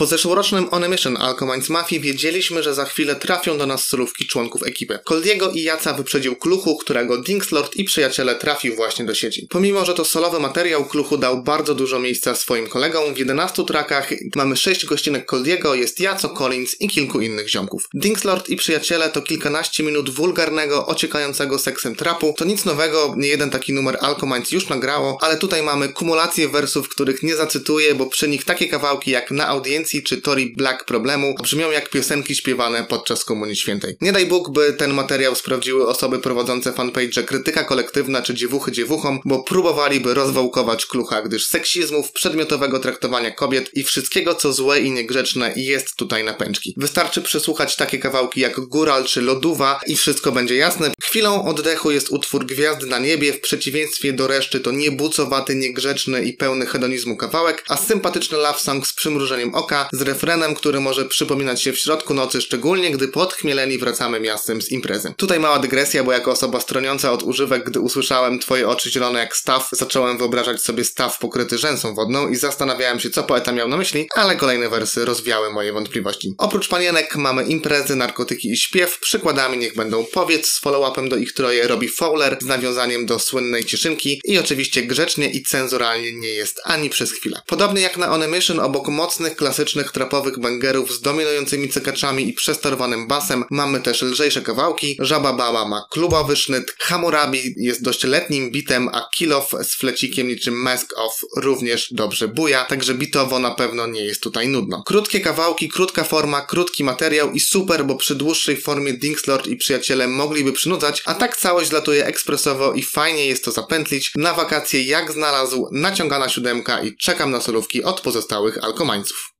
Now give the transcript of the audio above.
Po zeszłorocznym On a Mission Alchemines Mafii wiedzieliśmy, że za chwilę trafią do nas solówki członków ekipy. Coldiego i Jaca wyprzedził Kluchu, którego Dingslord i przyjaciele trafił właśnie do sieci. Pomimo, że to solowy materiał, Kluchu dał bardzo dużo miejsca swoim kolegom. W 11 trakach mamy 6 gościnek Coldiego, jest Jaco, Collins i kilku innych ziomków. Dingslord i przyjaciele to kilkanaście minut wulgarnego, ociekającego seksem trapu. To nic nowego, nie jeden taki numer Alchemines już nagrało, ale tutaj mamy kumulację wersów, których nie zacytuję, bo przy nich takie kawałki jak Na audiencji czy Tori Black Problemu brzmią jak piosenki śpiewane podczas Komunii Świętej. Nie daj Bóg, by ten materiał sprawdziły osoby prowadzące fanpage Krytyka Kolektywna czy Dziewuchy Dziewuchom, bo próbowaliby rozwałkować klucha, gdyż seksizmów, przedmiotowego traktowania kobiet i wszystkiego co złe i niegrzeczne jest tutaj na pęczki. Wystarczy przesłuchać takie kawałki jak Góral czy Loduwa i wszystko będzie jasne. Chwilą oddechu jest utwór Gwiazdy na niebie, w przeciwieństwie do reszty to niebucowaty, niegrzeczny i pełny hedonizmu kawałek, a sympatyczny love song z przymrużeniem oka, z refrenem, który może przypominać się w środku nocy, szczególnie gdy podchmieleni wracamy miastem z imprezy. Tutaj mała dygresja, bo jako osoba stroniąca od używek, gdy usłyszałem twoje oczy zielone jak staw, zacząłem wyobrażać sobie staw pokryty rzęsą wodną i zastanawiałem się, co poeta miał na myśli, ale kolejne wersy rozwiały moje wątpliwości. Oprócz panienek mamy imprezy, narkotyki i śpiew, przykładami niech będą Powiedz z follow-upem do ich troje robi Fowler z nawiązaniem do słynnej cieszynki i oczywiście grzecznie i cenzuralnie nie jest ani przez chwilę. Podobnie jak na On a Mission, obok mocnych, klasycznych, trapowych bangerów z dominującymi cykaczami i przesterowanym basem, mamy też lżejsze kawałki. Żaba Baba ma klubowy sznyt, Hammurabi jest dość letnim bitem, a Kill Off z flecikiem niczym Mask Off również dobrze buja, także bitowo na pewno nie jest tutaj nudno. Krótkie kawałki, krótka forma, krótki materiał i super, bo przy dłuższej formie Dingslord i przyjaciele mogliby przynudzać, a tak całość latuje ekspresowo i fajnie jest to zapętlić. Na wakacje jak znalazł naciągana siódemka i czekam na solówki od pozostałych alkomańców.